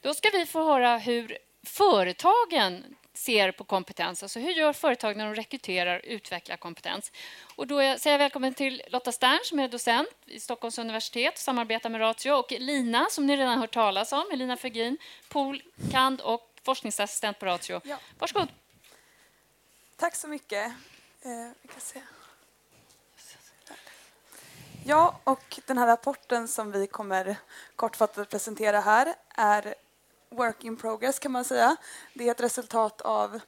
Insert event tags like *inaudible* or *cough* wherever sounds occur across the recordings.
Då ska vi få höra hur företagen ser på kompetens. Alltså hur gör företag när de rekryterar och utvecklar kompetens? Och då säger jag välkommen till Lotta Stern som är docent vid Stockholms universitet och samarbetar med Ratio och Lina som ni redan hört talas om, Elina Fergin, Pol, Kand och forskningsassistent på Ratio. Ja. Varsågod. Tack så mycket. Eh, vi kan se. Ja, och den här rapporten som vi kommer kortfattat presentera här är work in progress kan man säga. Det är ett resultat av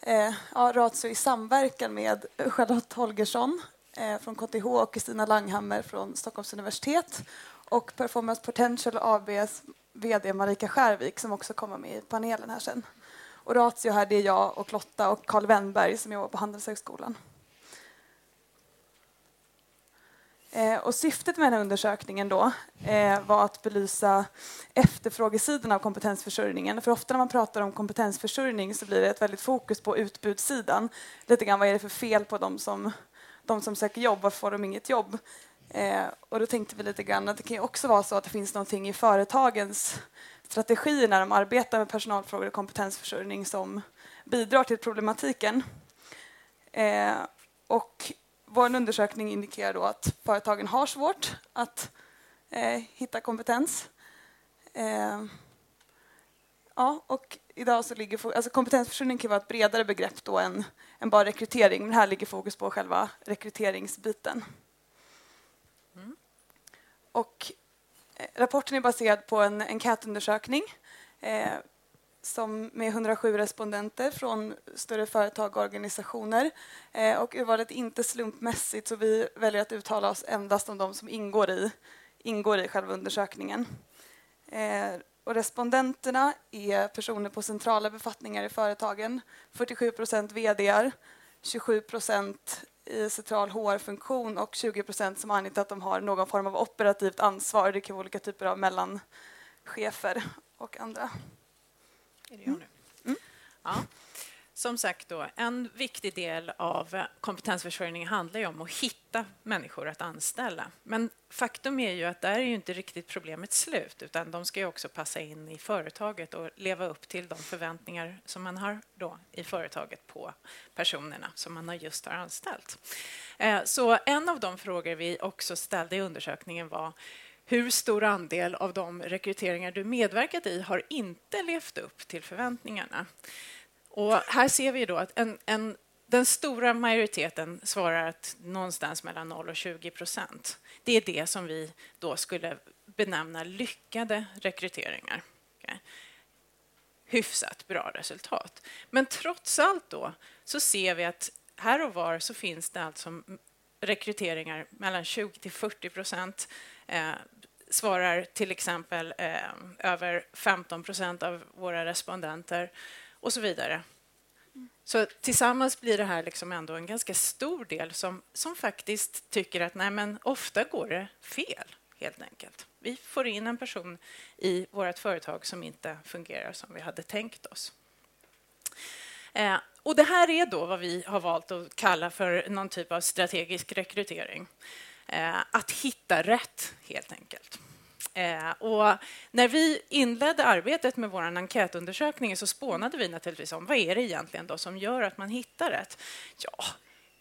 eh, ja, Ratio i samverkan med Charlotte Holgersson eh, från KTH och Kristina Langhammer från Stockholms universitet och Performance Potential ABs VD Marika Skärvik som också kommer med i panelen här sen. Och Ratio här det är jag och Lotta och Carl Wennberg som jobbar på Handelshögskolan. Eh, Eh, och syftet med den här undersökningen då, eh, var att belysa efterfrågesidan av kompetensförsörjningen. För ofta när man pratar om kompetensförsörjning så blir det ett väldigt fokus på utbudssidan. Lite grann vad är det för fel på de som, de som söker jobb, varför får de inget jobb? Eh, och då tänkte vi lite grann att det kan ju också vara så att det finns någonting i företagens strategier när de arbetar med personalfrågor och kompetensförsörjning som bidrar till problematiken. Eh, och vår undersökning indikerar då att företagen har svårt att eh, hitta kompetens. Eh, ja, och idag så ligger alltså kompetensförsörjning kan vara ett bredare begrepp då än, än bara rekrytering, men här ligger fokus på själva rekryteringsbiten. Mm. Och eh, rapporten är baserad på en enkätundersökning eh, som med 107 respondenter från större företag och organisationer. Eh, och urvalet är inte slumpmässigt så vi väljer att uttala oss endast om de som ingår i, ingår i själva undersökningen. Eh, och respondenterna är personer på centrala befattningar i företagen. 47 procent vd 27 procent i central HR-funktion och 20 procent som angett att de har någon form av operativt ansvar. Det kan vara olika typer av mellanchefer och andra. Är det jag nu? Mm. Ja. Som sagt, då, en viktig del av kompetensförsörjning handlar ju om att hitta människor att anställa. Men faktum är ju att där är ju inte riktigt problemet slut utan de ska ju också passa in i företaget och leva upp till de förväntningar som man har då i företaget på personerna som man just har anställt. Eh, så en av de frågor vi också ställde i undersökningen var hur stor andel av de rekryteringar du medverkat i har inte levt upp till förväntningarna? Och här ser vi då att en, en, den stora majoriteten svarar att någonstans mellan 0 och 20 procent. Det är det som vi då skulle benämna lyckade rekryteringar. Okay. Hyfsat bra resultat. Men trots allt då så ser vi att här och var så finns det alltså rekryteringar mellan 20 till 40 procent eh, svarar till exempel eh, över 15 procent av våra respondenter och så vidare. Så tillsammans blir det här liksom ändå en ganska stor del som, som faktiskt tycker att nej, men ofta går det fel, helt enkelt. Vi får in en person i vårt företag som inte fungerar som vi hade tänkt oss. Eh, och Det här är då vad vi har valt att kalla för någon typ av strategisk rekrytering. Eh, att hitta rätt, helt enkelt. Eh, och när vi inledde arbetet med vår enkätundersökning så spånade vi naturligtvis om vad är det egentligen då som gör att man hittar rätt. Ja,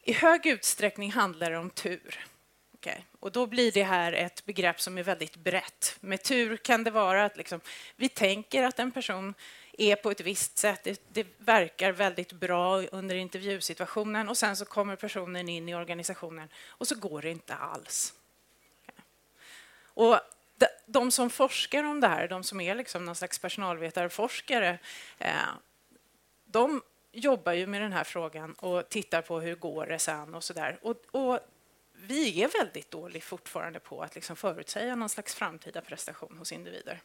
i hög utsträckning handlar det om tur. Okay. Och då blir det här ett begrepp som är väldigt brett. Med tur kan det vara att liksom, vi tänker att en person är på ett visst sätt. Det, det, verkar väldigt bra under intervjusituationen och sen så kommer personen in i organisationen och så går det inte alls. Och de, de som forskar om det här, de som är liksom någon slags personalvetarforskare, eh, de jobbar ju med den här frågan och tittar på hur går det sen och så där. Och, och vi är väldigt dåliga fortfarande på att liksom förutsäga någon slags framtida prestation hos individer.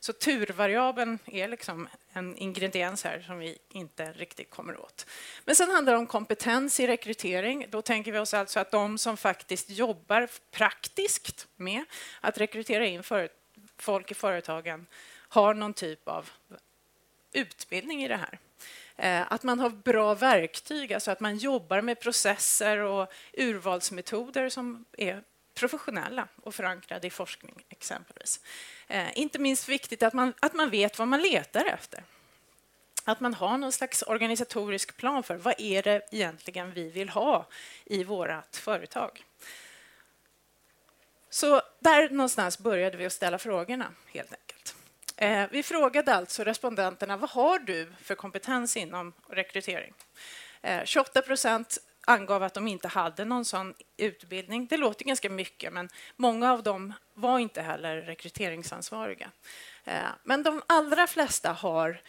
Så turvariabeln är liksom en ingrediens här som vi inte riktigt kommer åt. Men sen handlar det om kompetens i rekrytering. Då tänker vi oss alltså att de som faktiskt jobbar praktiskt med att rekrytera in folk i företagen har någon typ av utbildning i det här. Eh, att man har bra verktyg, alltså att man jobbar med processer och urvalsmetoder som är professionella och förankrade i forskning exempelvis. Eh, inte minst viktigt att man, att man vet vad man letar efter. Att man har någon slags organisatorisk plan för vad är det egentligen vi vill ha i vårt företag. Så där någonstans började vi att ställa frågorna, helt enkelt. Eh, vi frågade alltså respondenterna vad har du för kompetens inom rekrytering. Eh, 28 procent angav att de inte hade någon sån utbildning. Det låter ganska mycket, men många av dem var inte heller rekryteringsansvariga. Eh, men de allra flesta har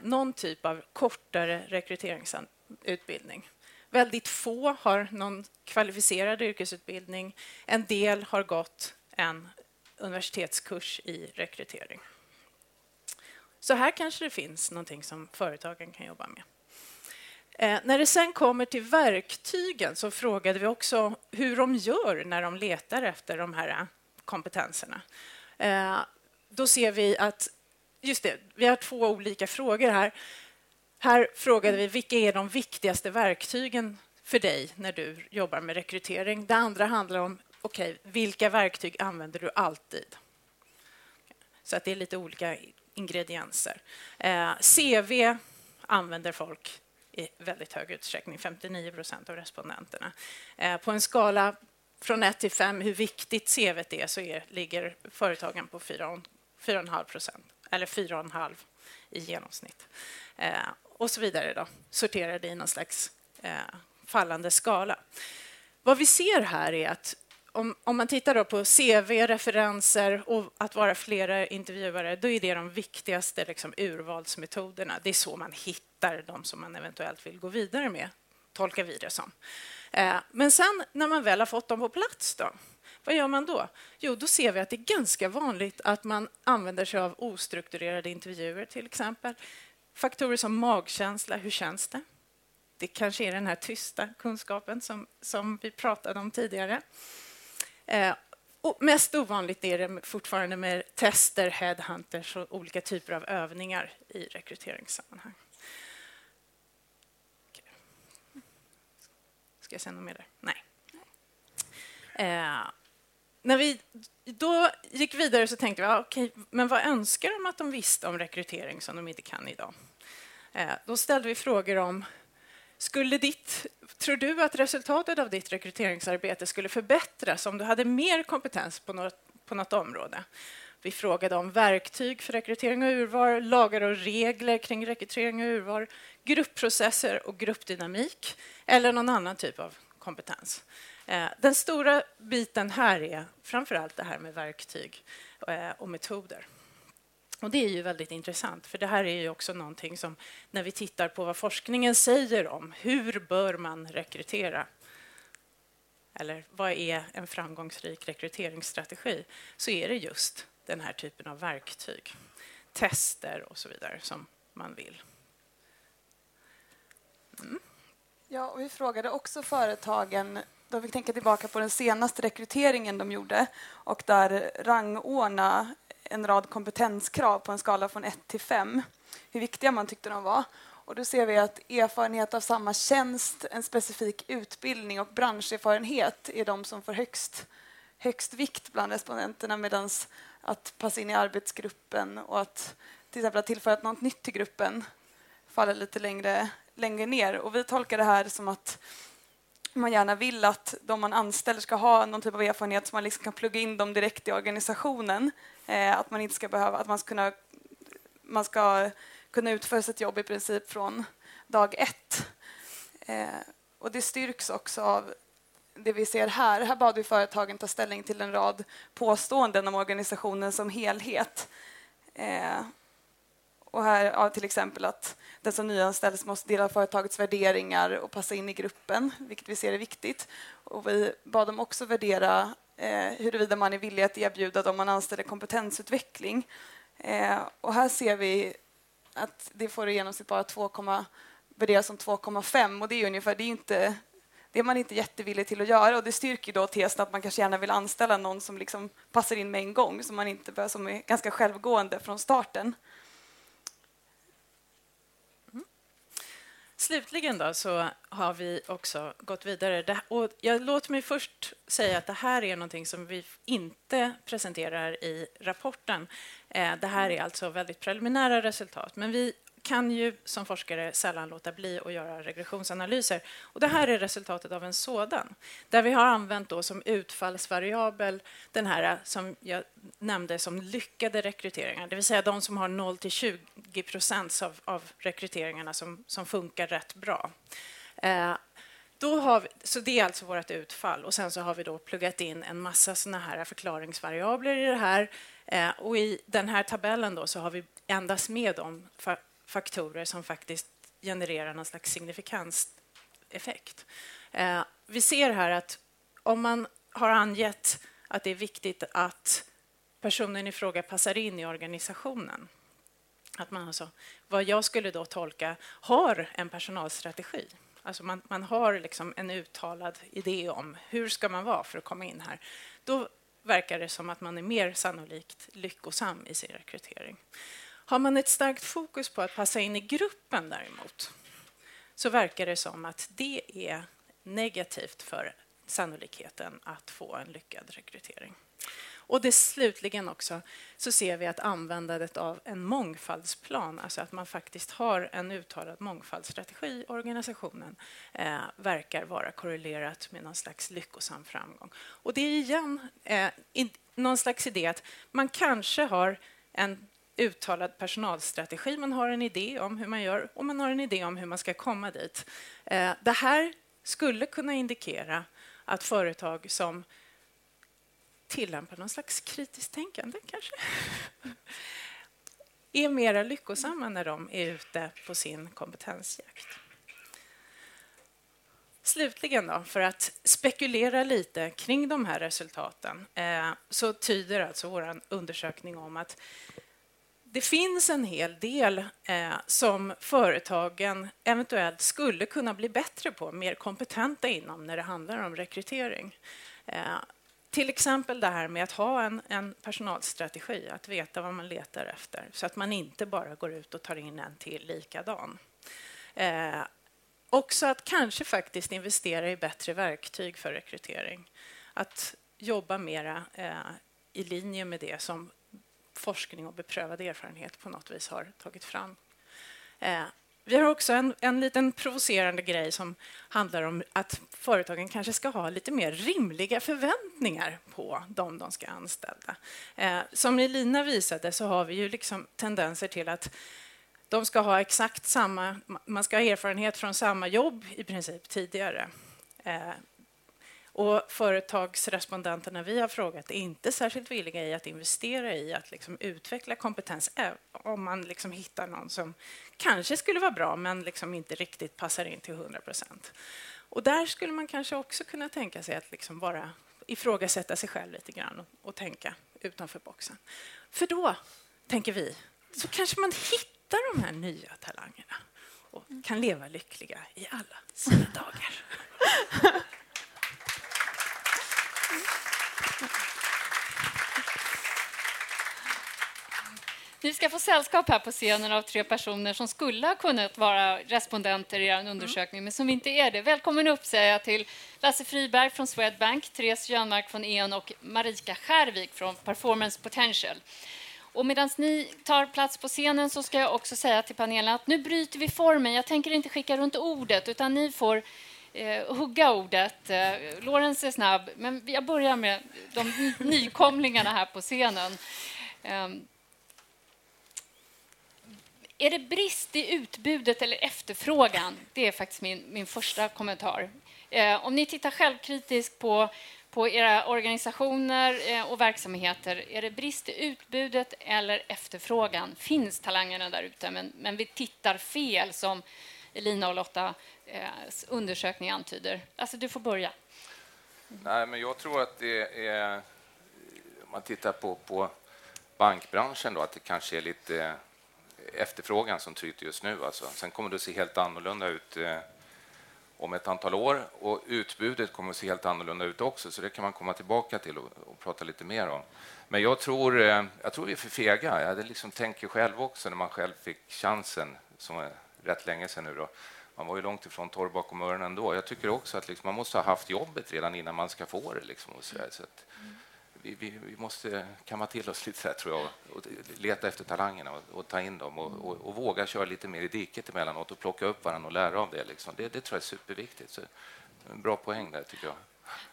någon typ av kortare rekryteringsutbildning. Väldigt få har någon kvalificerad yrkesutbildning. En del har gått en universitetskurs i rekrytering. Så här kanske det finns någonting som företagen kan jobba med. Eh, när det sen kommer till verktygen så frågade vi också hur de gör när de letar efter de här kompetenserna. Eh, då ser vi att, just det, vi har två olika frågor här. Här frågade vi vilka är de viktigaste verktygen för dig när du jobbar med rekrytering. Det andra handlar om okay, vilka verktyg använder du alltid? Så att det är lite olika ingredienser. Eh, CV använder folk i väldigt hög utsträckning, 59 procent av respondenterna. Eh, på en skala från 1 till 5 hur viktigt CV är så är, ligger företagen på 4,5 procent, eller 4,5 i genomsnitt. Eh, och så vidare, då, sorterade i någon slags eh, fallande skala. Vad vi ser här är att om, om man tittar på CV, referenser och att vara flera intervjuare, då är det de viktigaste liksom, urvalsmetoderna. Det är så man hittar de som man eventuellt vill gå vidare med, tolkar vi det som. Eh, men sen när man väl har fått dem på plats, då, vad gör man då? Jo, då ser vi att det är ganska vanligt att man använder sig av ostrukturerade intervjuer, till exempel. Faktorer som magkänsla, hur känns det? Det kanske är den här tysta kunskapen som, som vi pratade om tidigare. Eh, och mest ovanligt är det fortfarande med tester, headhunters och olika typer av övningar i rekryteringssammanhang. Ska jag säga något mer där? Nej. Eh, när vi då gick vidare så tänkte vi, ja, okej, men vad önskar de att de visste om rekrytering som de inte kan idag? Eh, då ställde vi frågor om skulle ditt, tror du att resultatet av ditt rekryteringsarbete skulle förbättras om du hade mer kompetens på något, på något område? Vi frågade om verktyg för rekrytering och urval, lagar och regler kring rekrytering och urval, gruppprocesser och gruppdynamik eller någon annan typ av kompetens. Eh, den stora biten här är framför allt det här med verktyg eh, och metoder. Och Det är ju väldigt intressant, för det här är ju också någonting som när vi tittar på vad forskningen säger om hur bör man rekrytera eller vad är en framgångsrik rekryteringsstrategi så är det just den här typen av verktyg, tester och så vidare som man vill. Mm. Ja, och vi frågade också företagen de fick tänka tillbaka på den senaste rekryteringen de gjorde och där rangordna en rad kompetenskrav på en skala från 1 till 5, hur viktiga man tyckte de var. Och då ser vi att erfarenhet av samma tjänst, en specifik utbildning och branscherfarenhet är de som får högst, högst vikt bland respondenterna medan att passa in i arbetsgruppen och att till exempel att tillföra något nytt till gruppen faller lite längre, längre ner. Och vi tolkar det här som att man gärna vill att de man anställer ska ha någon typ av erfarenhet så man liksom kan plugga in dem direkt i organisationen. Eh, att man inte ska behöva, att man ska kunna, man ska kunna utföra sitt jobb i princip från dag ett. Eh, och det styrks också av det vi ser här. Här bad vi företagen ta ställning till en rad påståenden om organisationen som helhet. Eh, och här ja, till exempel att den som nyanställs måste dela företagets värderingar och passa in i gruppen, vilket vi ser är viktigt. Och vi bad dem också värdera eh, huruvida man är villig att erbjuda dem man anställer kompetensutveckling. Eh, och här ser vi att det får i genomsnitt bara 2, värderas som 2,5 och det är ungefär, det är inte det är man inte jättevillig till att göra och det styrker då tesen att man kanske gärna vill anställa någon som liksom passar in med en gång, som man inte som är ganska självgående från starten. Slutligen då så har vi också gått vidare. och jag låter mig först säga att det här är någonting som vi inte presenterar i rapporten. Eh, det här är alltså väldigt preliminära resultat, men vi kan ju som forskare sällan låta bli att göra regressionsanalyser. Och det här är resultatet av en sådan, där vi har använt då som utfallsvariabel den här eh, som jag nämnde som lyckade rekryteringar, det vill säga de som har 0 till 20 procent av, av rekryteringarna som, som funkar rätt bra. Eh, då har vi, så det är alltså vårt utfall. Och sen så har vi då pluggat in en massa såna här förklaringsvariabler i det här. Eh, och I den här tabellen då så har vi endast med de faktorer som faktiskt genererar någon slags signifikanseffekt. Eh, vi ser här att om man har angett att det är viktigt att personen i fråga passar in i organisationen att man alltså, vad jag skulle då tolka, har en personalstrategi. Alltså man, man har liksom en uttalad idé om hur ska man vara för att komma in här. Då verkar det som att man är mer sannolikt lyckosam i sin rekrytering. Har man ett starkt fokus på att passa in i gruppen däremot så verkar det som att det är negativt för sannolikheten att få en lyckad rekrytering. Och det slutligen också så ser vi att användandet av en mångfaldsplan, alltså att man faktiskt har en uttalad mångfaldsstrategi i organisationen, eh, verkar vara korrelerat med någon slags lyckosam framgång. Och det är igen eh, in, någon slags idé att man kanske har en uttalad personalstrategi. Man har en idé om hur man gör och man har en idé om hur man ska komma dit. Eh, det här skulle kunna indikera att företag som tillämpar någon slags kritiskt tänkande kanske *laughs* är mera lyckosamma när de är ute på sin kompetensjakt. Slutligen, då, för att spekulera lite kring de här resultaten eh, så tyder alltså vår undersökning om att det finns en hel del eh, som företagen eventuellt skulle kunna bli bättre på, mer kompetenta inom när det handlar om rekrytering. Eh, till exempel det här med att ha en, en, personalstrategi, att veta vad man letar efter så att man inte bara går ut och tar in en till likadan. Eh, också att kanske faktiskt investera i bättre verktyg för rekrytering. Att jobba mera eh, i linje med det som forskning och beprövad erfarenhet på något vis har tagit fram. Eh, vi har också en, en liten provocerande grej som handlar om att företagen kanske ska ha lite mer rimliga förväntningar på dem de ska anställa. Eh, som Elina visade så har vi ju liksom tendenser till att de ska ha exakt samma, man ska ha erfarenhet från samma jobb i princip tidigare. Eh, och företagsrespondenterna vi har frågat är inte särskilt villiga i att investera i att liksom utveckla kompetens om man liksom hittar någon som kanske skulle vara bra men liksom inte riktigt passar in till 100 procent. Och där skulle man kanske också kunna tänka sig att liksom bara ifrågasätta sig själv lite grann och, och tänka utanför boxen. För då, tänker vi, så kanske man hittar de här nya talangerna och kan leva lyckliga i alla sina dagar. *laughs* Ni ska få sällskap här på scenen av tre personer som skulle ha kunnat vara respondenter i er undersökning, mm. men som inte är det. Välkommen upp säger jag till Lasse Friberg från Swedbank, Therese Jönmark från E.ON och Marika Skärvik från Performance Potential. Och medan ni tar plats på scenen så ska jag också säga till panelen att nu bryter vi formen. Jag tänker inte skicka runt ordet, utan ni får eh, hugga ordet. Eh, Lorenz är snabb, men jag börjar med de nykomlingarna här på scenen. Um, är det brist i utbudet eller efterfrågan? Det är faktiskt min, min första kommentar. Eh, om ni tittar självkritiskt på, på era organisationer eh, och verksamheter, är det brist i utbudet eller efterfrågan? Finns talangerna där ute, men, men vi tittar fel som Elina och Lotta eh, undersökning antyder? Alltså, du får börja. Nej, men jag tror att det är... Om man tittar på, på bankbranschen, då, att det kanske är lite efterfrågan som tryter just nu. Alltså. Sen kommer det att se helt annorlunda ut eh, om ett antal år och utbudet kommer att se helt annorlunda ut också, så det kan man komma tillbaka till och, och prata lite mer om. Men jag tror, eh, jag tror vi är för fega. Jag hade liksom tänker själv också när man själv fick chansen, som är rätt länge sedan nu, då, man var ju långt ifrån torr bakom öronen då. Jag tycker också att liksom, man måste ha haft jobbet redan innan man ska få det. Liksom, och så, så att, vi, vi, vi, måste kamma till oss lite, där, tror jag, och leta efter talangerna och, och ta in dem och, och, och, våga köra lite mer i diket emellanåt och plocka upp varandra och lära av det. Liksom. Det, det tror jag är superviktigt. Så, en bra poäng där, tycker jag.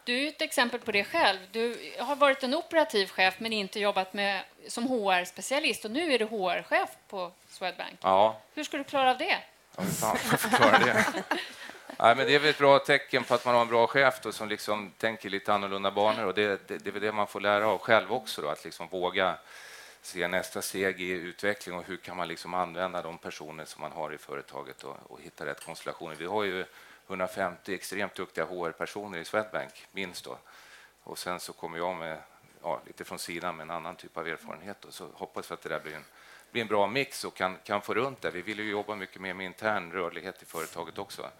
Du är ett exempel på det själv. Du har varit en operativ chef men inte jobbat med, som HR-specialist och nu är du HR-chef på Swedbank. Ja. Hur ska du klara av det? Ja, fan, jag förklara det. *laughs* Nej, men det är väl ett bra tecken på att man har en bra chef då, som liksom tänker lite annorlunda banor. Och det, det, det är väl det man får lära av själv också, då, att liksom våga se nästa steg i utveckling och hur kan man liksom använda de personer som man har i företaget och, och hitta rätt konstellationer. Vi har ju 150 extremt duktiga HR-personer i Swedbank, minst. Då. Och sen så kommer jag med ja, lite från sidan med en annan typ av erfarenhet. Och så hoppas vi att det där blir en, blir en bra mix och kan, kan få runt det. Vi vill ju jobba mycket mer med intern rörlighet i företaget också.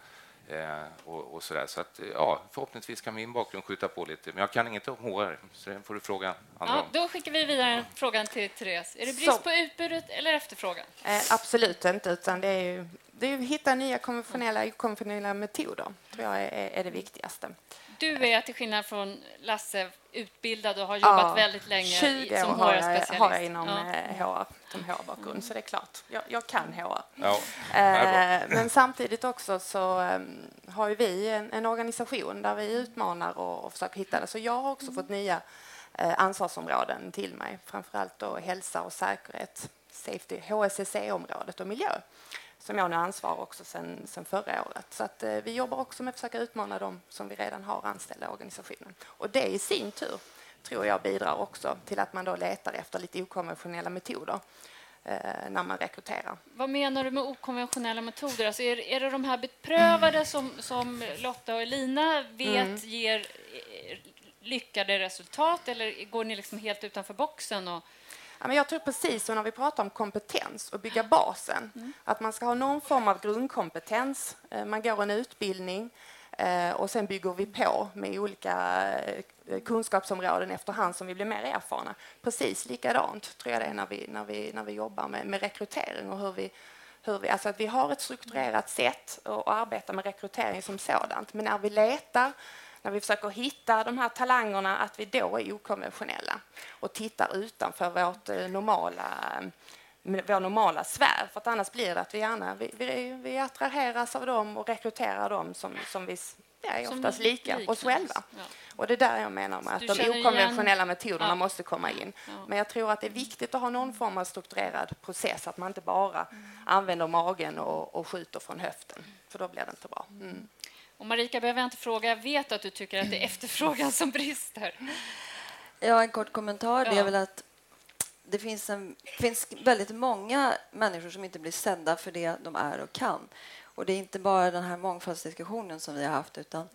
Eh, och, och så där. Så att, ja, förhoppningsvis kan min bakgrund skjuta på lite. Men jag kan inget om HR, så det får du fråga andra ja. Då skickar vi vidare frågan till Therese. Är det brist så. på utbudet eller efterfrågan? Eh, absolut inte, utan det är ju det är att hitta nya konventionella, konventionella metoder. tror jag är, är det viktigaste. Du är till skillnad från Lasse utbildad och har jobbat ja, väldigt länge 20 som år har jag, HR-specialist. har jag inom Ja. eh, HR, som HR-bakgrund, så det är klart, jag, jag kan HR. Ja. Eh, men samtidigt också så um, har ju vi en, en organisation där vi utmanar och, och försöker hitta det. Så jag har också fått nya eh, ansvarsområden till mig, framförallt då hälsa och säkerhet, safety, HSSE-området och miljö som jag nu ansvarar också sen, sen förra året. Så att, eh, vi jobbar också med att försöka utmana dem som vi redan har anställda i organisationen. Och det i sin tur tror jag bidrar också till att man då letar efter lite okonventionella metoder eh, när man rekryterar. Vad menar du med okonventionella metoder? Alltså är, är det de här beprövade som, som Lotta och Elina vet Mm. ger eh, lyckade resultat eller går ni liksom helt utanför boxen? Och, Ja, men jag tror precis som när vi pratar om kompetens och bygga basen, att man ska ha någon form av grundkompetens. Eh, Man går en utbildning eh, och sen bygger vi på med olika eh, kunskapsområden efterhand som vi blir mer erfarna. Precis likadant tror jag det är när vi, när vi, när vi jobbar med, med rekrytering och hur vi, hur vi, alltså att vi har ett strukturerat sätt att arbeta med rekrytering som sådant. Men när vi letar när vi försöker hitta de här talangerna, att vi då är okonventionella och tittar utanför vårt eh, normala, eh, vår normala sfär. För att annars blir det att vi gärna vi, vi, vi attraheras av dem och rekryterar dem som, som vi ja, är oftast li- lika oss själva. Ja. Och det är där jag menar med att de okonventionella metoderna Ja. måste komma in. Ja. Men jag tror att det är viktigt att ha någon form av strukturerad process, att man inte bara använder magen och, och skjuter från höften, för då blir det inte bra. Mm. Och Marika behöver jag inte fråga, jag vet att du tycker att det är efterfrågan som brister. Ja, en kort kommentar. Det Ja. är väl att det finns, en, finns väldigt många människor som inte blir sedda för det de är och kan. Och det är inte bara den här mångfaldsdiskussionen som vi har haft utan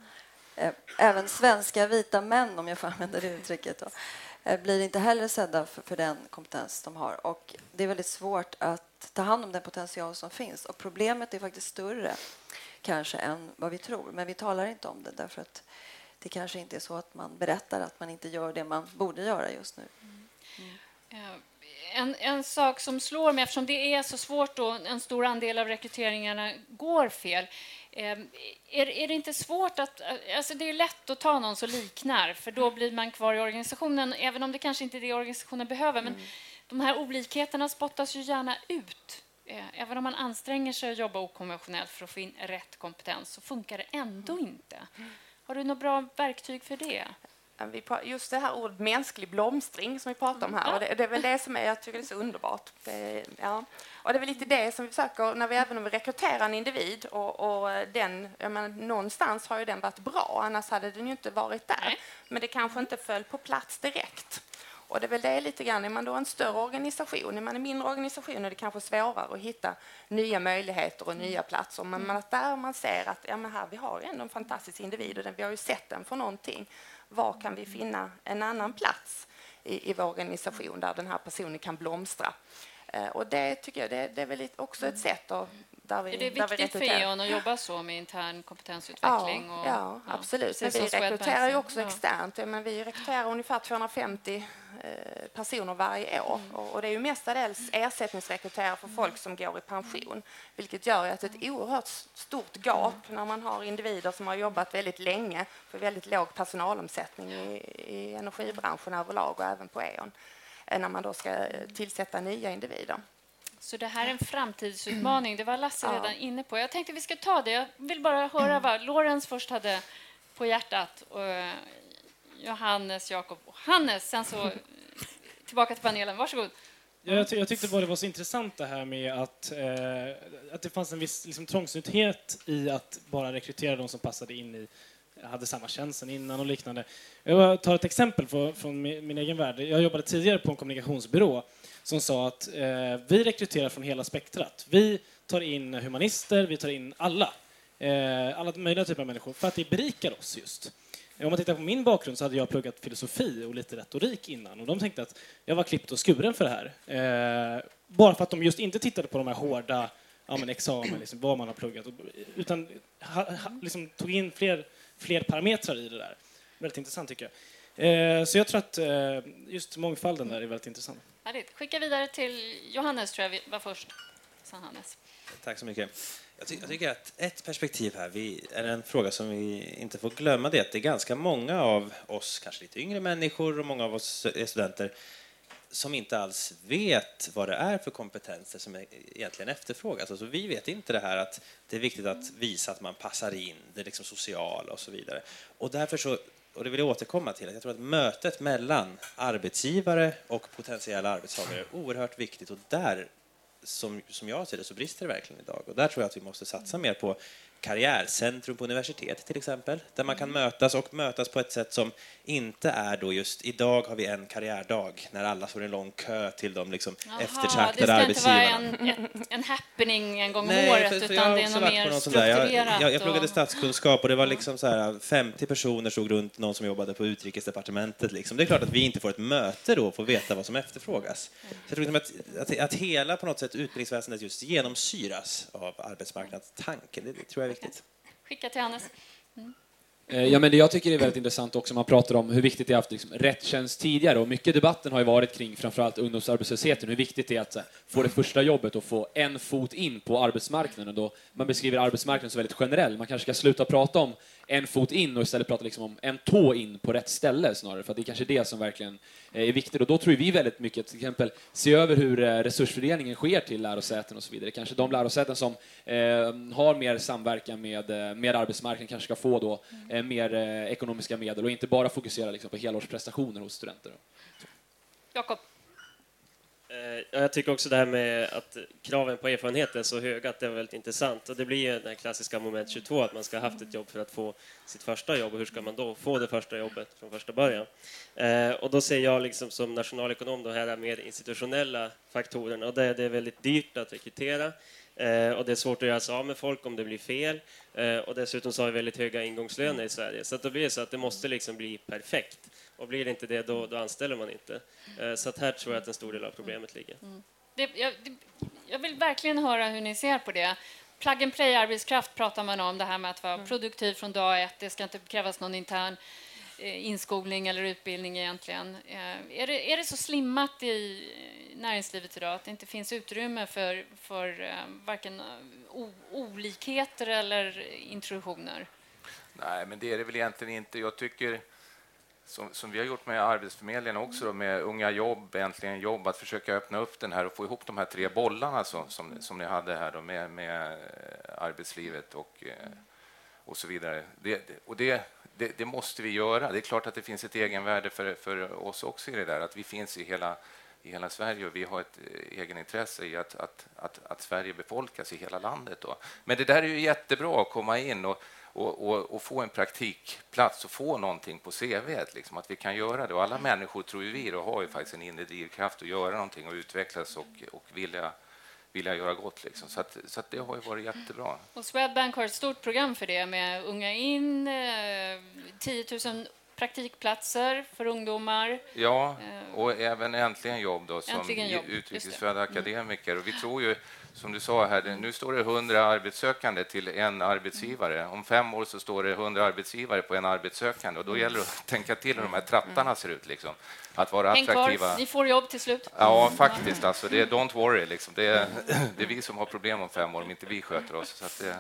eh, även svenska vita män, om jag får använda det uttrycket, då, eh, blir inte heller sedda för, för den kompetens de har. Och det är väldigt svårt att ta hand om den potential som finns. Och problemet är faktiskt större kanske än vad vi tror. Men vi talar inte om det därför att det kanske inte är så att man berättar att man inte gör det man borde göra just nu. Eh, En, en sak som slår mig, eftersom det är så svårt och en stor andel av rekryteringarna går fel, eh, är, är det inte svårt att... Alltså det är lätt att ta någon som liknar, för då blir man kvar i organisationen, även om det kanske inte är det organisationen behöver. Men de här olikheterna spottas ju gärna ut. Eh, Även om man anstränger sig att jobba okonventionellt för att få in rätt kompetens så funkar det ändå inte. Har du något bra verktyg för det? Just det här ordet mänsklig blomstring som vi pratar om här. Och det, det är väl det som är, jag tycker det är så underbart. Det, ja. Och det är väl lite det som vi försöker, när vi, även om vi rekryterar en individ och, och den, menar, någonstans har ju den varit bra, annars hade den ju inte varit där. Men det kanske inte föll på plats direkt. Och det är väl det lite grann, är man då en större organisation, är man en mindre organisation är det kanske svårare att hitta nya möjligheter och nya platser. Men man, att där man ser att ja, men här, vi har ändå en fantastisk individ och den, vi har ju sett den för någonting. Var kan vi finna en annan plats i, i vår organisation där den här personen kan blomstra? Eh, och det tycker jag det, det är väl också ett sätt att, där vi, Är det där vi viktigt för. E.ON att jobba så med intern kompetensutveckling? Ja, och, ja, absolut. Men vi rekryterar ju också Ja. externt. Ja, Men vi rekryterar ungefär 250 eh, personer varje år. Och, och det är ju mestadels ersättningsrekryterare för folk som går i pension, vilket gör att ett oerhört stort gap när man har individer som har jobbat väldigt länge för väldigt låg personalomsättning i, i energibranschen överlag och även på E.ON, eh, när man då ska eh, tillsätta nya individer. Så det här är en framtidsutmaning. Det var Lasse Ja. redan inne på. Jag tänkte vi ska ta det. Jag vill bara höra vad Lorenz först hade på hjärtat. Och eh, Johannes, Jakob och Hannes. Sen så tillbaka till panelen. Varsågod. Ja, jag, ty jag tyckte bara det var så intressant det här med att, eh, att det fanns en viss liksom, trångsynthet i att bara rekrytera de som passade in i hade samma tjänst sen innan och liknande. Jag tar ett exempel från, från min, min egen värld. Jag jobbade tidigare på en kommunikationsbyrå som sa att eh, vi rekryterar från hela spektrat. Vi tar in humanister, vi tar in alla. Eh, alla möjliga typer av människor för att det berikar oss just. Eh, om man tittar på min bakgrund så hade jag pluggat filosofi och lite retorik innan och de tänkte att jag var klippt och skuren för det här. Eh, bara för att de just inte tittade på de här hårda ja, men examen, liksom, vad man har pluggat, och, utan ha, ha, liksom, tog in fler, fler parametrar i det där. Väldigt intressant tycker jag. Eh, så jag tror att eh, just mångfalden där är väldigt intressant. Härligt. Skicka vidare till Johannes, tror jag var först. Hannes. Tack så mycket. Jag, ty jag tycker att ett perspektiv här vi, är en fråga som vi inte får glömma. Det är att det är ganska många av oss, kanske lite yngre människor och många av oss är studenter som inte alls vet vad det är för kompetenser som egentligen efterfrågas. Alltså vi vet inte det här att det är viktigt att visa att man passar in, det liksom sociala och så vidare. Och därför så, och det vill jag återkomma till, att jag tror att mötet mellan arbetsgivare och potentiella arbetstagare är oerhört viktigt och där som, som jag ser det så brister det verkligen idag. Och där tror jag att vi måste satsa mer på karriärcentrum på universitet till exempel, där man kan mötas och mötas på ett sätt som inte är då just idag har vi en karriärdag när alla står i en lång kö till de liksom Jaha, eftertraktade det ska arbetsgivarna. inte vara en, en happening en gång om året, för- för jag utan det är något mer någon. Jag, strukturerat. jag, jag pluggade och- statskunskap och det var liksom så här 50 personer stod runt någon som jobbade på utrikesdepartementet. Liksom. Det är klart att vi inte får ett möte då och får veta vad som efterfrågas. Så jag tror liksom att, att, att hela på något sätt utbildningsväsendet just genomsyras av arbetsmarknadstanken. Det tror jag är viktigt. Skicka till Hannes. Eh, Ja, men det jag tycker är väldigt intressant också, man pratar om hur viktigt det är att liksom, rätt tjänst tidigare. Och mycket debatten har ju varit kring framförallt ungdomsarbetslösheten, hur viktigt det är att så här, få det första jobbet och få en fot in på arbetsmarknaden. Och då, man beskriver arbetsmarknaden så väldigt generell. Man kanske ska sluta prata om en fot in och istället prata liksom om en tå in på rätt ställe snarare, för det är kanske det som verkligen eh, är viktigt. Och då tror vi väldigt mycket, till exempel, se över hur eh, resursfördelningen sker till lärosäten och så vidare. Kanske de lärosäten som eh, har mer samverkan med, eh, med arbetsmarknaden kanske ska få då eh, mer eh, ekonomiska medel och inte bara fokusera liksom, på helårsprestationer hos studenter. Jakob. Eh, jag tycker också det här med att kraven på erfarenhet är så höga att det är väldigt intressant. Och det blir ju den här klassiska moment 22, att man ska ha haft ett jobb för att få sitt första jobb. Och hur ska man då få det första jobbet från första början? Eh, och då ser jag liksom som nationalekonom de här mer institutionella faktorerna. Och det, är- väldigt dyrt att rekrytera. Eh, och det är svårt att göra sig av med folk om det blir fel. Och dessutom så har vi väldigt höga ingångslöner i Sverige. Så att då blir det så att det måste liksom bli perfekt. Och blir det inte det, då, då anställer man inte. Eh, så att här tror jag att en stor del av problemet ligger. Det, jag, det, jag vill verkligen höra hur ni ser på det. Plug and play-arbetskraft pratar man om, det här med att vara produktiv från dag ett. Det ska inte krävas någon intern eh, inskolning eller utbildning egentligen. Eh, är, det, är det så slimmat i näringslivet idag att det inte finns utrymme för, för varken o, olikheter eller introduktioner? Nej, men det är det väl egentligen inte. Jag tycker, som, som vi har gjort med Arbetsförmedlingen också, då, med Unga jobb, Äntligen jobb, att försöka öppna upp den här och få ihop de här tre bollarna som, som, som ni hade här då, med, med eh, arbetslivet och, eh, och så vidare. Det, och det, det, det måste vi göra. Det är klart att det finns ett egenvärde för, för oss också i det där, att vi finns i hela i hela Sverige och vi har ett eh, egenintresse i att, att, att, att Sverige befolkas i hela landet. Då. Men det där är ju jättebra att komma in och, och, och, och få en praktikplats och få någonting på CV, liksom, att vi kan göra det. Och alla människor, tror vi, då, har ju faktiskt en inre drivkraft att göra någonting och utvecklas och, och vilja, vilja göra gott. Liksom. Så, att, så att det har ju varit jättebra. Och Swedbank har ett stort program för det med Unga in, eh, 10 000 praktikplatser för ungdomar. Ja, och även Äntligen jobb då, som Äntligen jobb, utrikesfödda akademiker. Och vi tror ju, som du sa här, nu står det 100 arbetssökande till en arbetsgivare. Om fem år så står det 100 arbetsgivare på en arbetssökande och då gäller det att tänka till hur de här trapparna ser ut. Liksom. Att vara Häng attraktiva. kvar, ni får jobb till slut. Ja, faktiskt. Alltså, det är don't worry. Liksom. Det, är, det är vi som har problem om fem år om inte vi sköter oss. Så att det,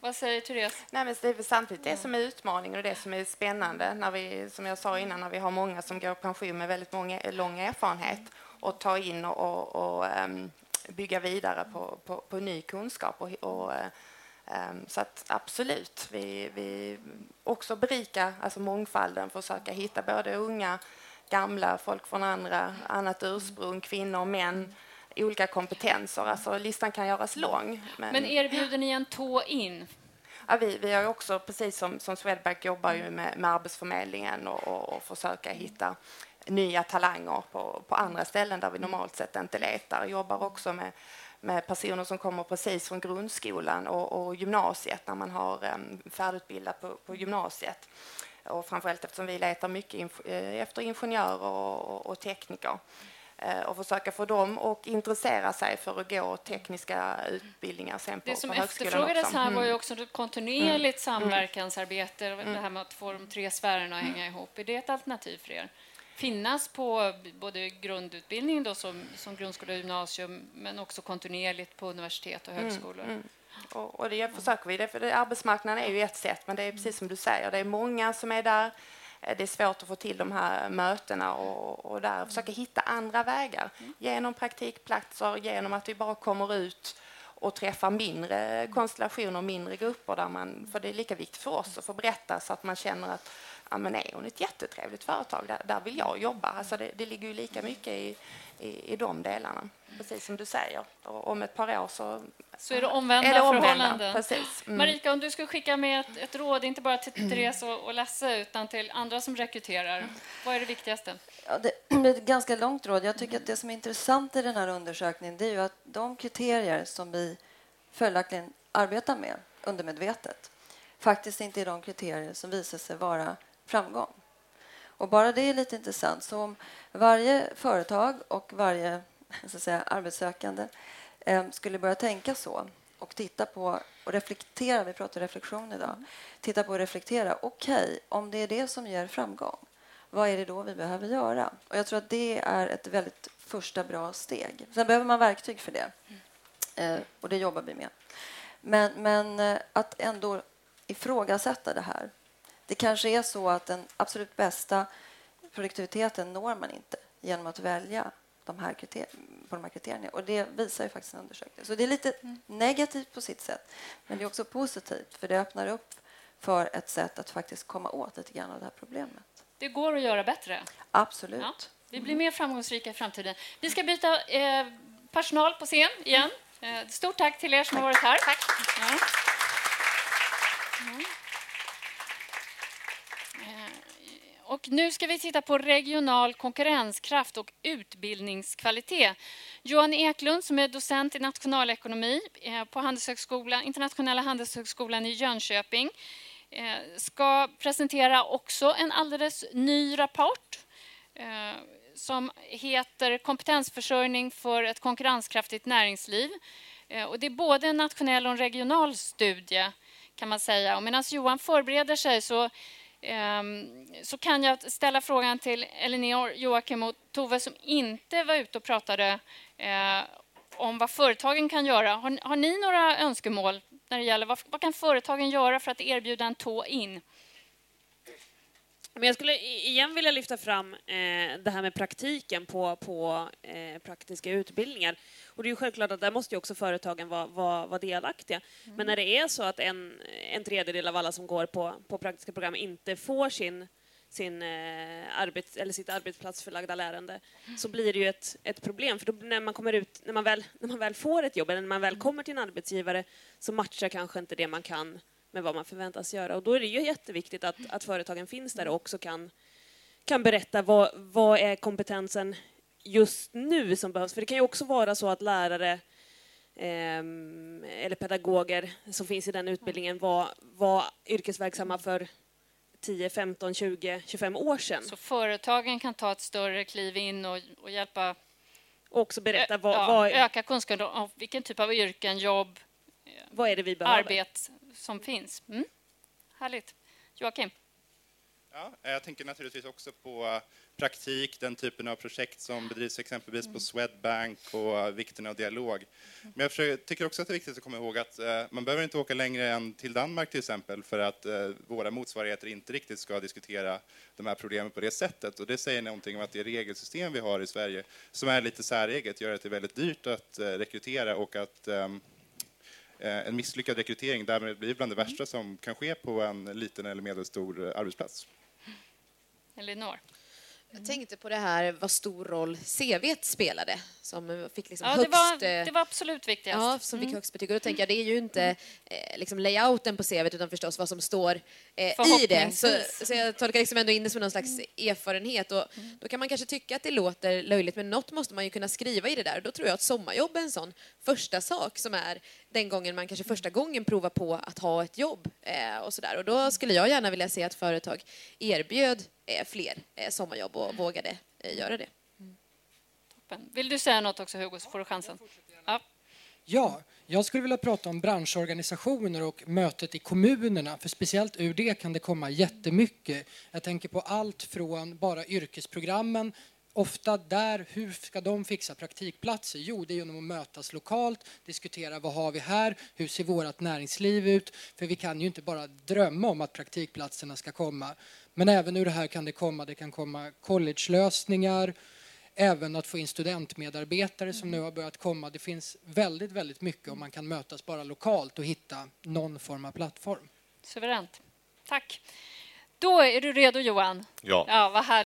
Vad säger Therese? Nej, men det är samtidigt det som är utmaningen och det som är spännande när vi, som jag sa innan, när vi har många som går i pension med väldigt många, lång erfarenhet och ta in och, och, och um, bygga vidare på, på, på, ny kunskap. Och, och um, så att absolut, vi, vi också berika alltså mångfalden, försöka hitta både unga, gamla, folk från andra, annat ursprung, kvinnor, män olika kompetenser. Alltså, listan kan göras lång. Men, men erbjuder ni en tå in? Ja, vi, vi har också, precis som, som Swedbank, jobbar ju med, med Arbetsförmedlingen och, och, och försöka hitta nya talanger på, på andra ställen där vi normalt sett inte letar. Jobbar också med, med personer som kommer precis från grundskolan och, och gymnasiet när man har um, färdigutbildat på, på gymnasiet. Och framförallt eftersom vi letar mycket inf efter ingenjörer och, och, och tekniker. Eh, och försöka få dem att intressera sig för att gå tekniska utbildningar sen på Det som på efterfrågades också. här var ju Mm. också ett kontinuerligt Mm. samverkansarbete, det här med att få de tre sfärerna att hänga ihop. Är det ett alternativ för er? Finnas på både grundutbildning då som, som grundskola och gymnasium, men också kontinuerligt på universitet och högskolor? Mm, mm. Och, och det försöker vi. Det, för det, arbetsmarknaden är ju ett sätt, men det är precis som du säger, det är många som är där. Eh, Det är svårt att få till de här mötena och, och där försöka hitta andra vägar genom praktikplatser, genom att vi bara kommer ut och träffar mindre konstellationer, mindre grupper där man, för det är lika viktigt för oss att få berätta så att man känner att ja, men är hon ett jättetrevligt företag, där, där vill jag jobba. Alltså det, det ligger ju lika mycket i, i, i de delarna, precis som du säger. Och om ett par år så, Så är det omvända, är det omvända, förhållanden. Precis. Mm. Marika, om du skulle skicka med ett, ett råd, inte bara till Therese och, och Lasse, utan till andra som rekryterar, vad är det viktigaste? Ja, det *clears throat* blir ett ganska långt råd. Jag tycker att det som är intressant i den här undersökningen det är ju att de kriterier som vi följaktligen arbetar med undermedvetet faktiskt inte är de kriterier som visar sig vara framgång. Och bara det är lite intressant. Så om varje företag och varje *laughs* så att säga, arbetssökande eh, skulle börja tänka så och titta på och reflektera, vi pratar reflektion idag, titta på och reflektera. Okej, om det är det som ger framgång, vad är det då vi behöver göra? Och jag tror att det är ett väldigt första bra steg. Sen behöver man verktyg för det. Eh, och det jobbar vi med. Men, men eh, att ändå ifrågasätta det här. Det kanske är så att den absolut bästa produktiviteten når man inte genom att välja de här på de här kriterierna. Och det visar ju faktiskt en undersökning. Så det är lite negativt på sitt sätt, men det är också positivt för det öppnar upp för ett sätt att faktiskt komma åt lite grann av det här problemet. Det går att göra bättre. Absolut. Ja, vi blir mer framgångsrika i framtiden. Vi ska byta eh, personal på scen igen. Eh, stort tack till er som har varit här. Tack. Ja. Eh, och nu ska vi titta på regional konkurrenskraft och utbildningskvalitet. Johan Eklund, som är docent i nationalekonomi eh, på Handelshögskolan, Internationella handelshögskolan i Jönköping, eh, ska presentera också en alldeles ny rapport eh, som heter Kompetensförsörjning för ett konkurrenskraftigt näringsliv. Och det är både en nationell och en regional studie kan man säga. Och medan Johan förbereder sig så, Ehm, så kan jag ställa frågan till Elinor, Joakim och Tove som inte var ute och pratade eh, om vad företagen kan göra. Har, har ni några önskemål när det gäller vad, vad kan företagen göra för att erbjuda en tå in? Men jag skulle igen vilja lyfta fram eh, det här med praktiken på, på eh, praktiska utbildningar. Och det är ju självklart att där måste ju också företagen vara, vara, vara delaktiga. Men när det är så att en, en tredjedel av alla som går på, på praktiska program inte får sin, sin, eh, arbets, eller sitt arbetsplatsförlagda lärande så blir det ju ett, ett problem. För då, när, man kommer ut, när, man väl, när man väl får ett jobb eller när man väl kommer till en arbetsgivare så matchar kanske inte det man kan med vad man förväntas göra. Och då är det ju jätteviktigt att, att företagen finns där och också kan, kan berätta vad, vad är kompetensen just nu som behövs. För det kan ju också vara så att lärare ehm, eller pedagoger som finns i den utbildningen var, var yrkesverksamma för 10, 15, 20, 25 år sedan. Så företagen kan ta ett större kliv in och, och hjälpa och också berätta vad, ja, vad, öka kunskapen om vilken typ av yrken, jobb, vad är det vi behöver. arbete som finns. Mm. Härligt. Joakim? Ja, jag tänker naturligtvis också på praktik, den typen av projekt som bedrivs exempelvis på Swedbank och vikten av dialog. Men jag försöker, tycker också att det är viktigt att komma ihåg att eh, man behöver inte åka längre än till Danmark till exempel för att eh, våra motsvarigheter inte riktigt ska diskutera de här problemen på det sättet. Och det säger någonting om att det regelsystem vi har i Sverige, som är lite säreget, gör att det är väldigt dyrt att eh, rekrytera och att ehm, eh, en misslyckad rekrytering därmed blir bland det värsta som kan ske på en liten eller medelstor eh, arbetsplats. Elinor? Jag tänkte på det här vad stor roll CV spelade som fick liksom ja, högst... det, var, det var absolut viktigast. Ja, som fick mm. högst betyg. Och då tänker jag, det är ju inte eh, liksom layouten på CV utan förstås vad som står eh, i det. Så, så jag tolkar liksom ändå in det som någon slags erfarenhet. Och mm. Då kan man kanske tycka att det låter löjligt men något måste man ju kunna skriva i det där. Och då tror jag att sommarjobb är en sån första sak som är den gången man kanske första gången provar på att ha ett jobb. Eh, och, så där. och Då skulle jag gärna vilja se att företag erbjöd eh, fler eh, sommarjobb och vågade eh, göra det. Toppen. Vill du säga något också Hugo så får du chansen. Ja. Ja, jag skulle vilja prata om branschorganisationer och mötet i kommunerna, för speciellt ur det kan det komma jättemycket. Jag tänker på allt från bara yrkesprogrammen ofta där, hur ska de fixa praktikplatser? Jo, det är genom att mötas lokalt, diskutera vad har vi här, hur ser vårt näringsliv ut? För vi kan ju inte bara drömma om att praktikplatserna ska komma. Men även ur det här kan det komma, det kan komma college-lösningar, även att få in studentmedarbetare som nu har börjat komma. Det finns väldigt, väldigt mycket om man kan mötas bara lokalt och hitta någon form av plattform. Suveränt. Tack. Då är du redo Johan? Ja. ja vad härligt.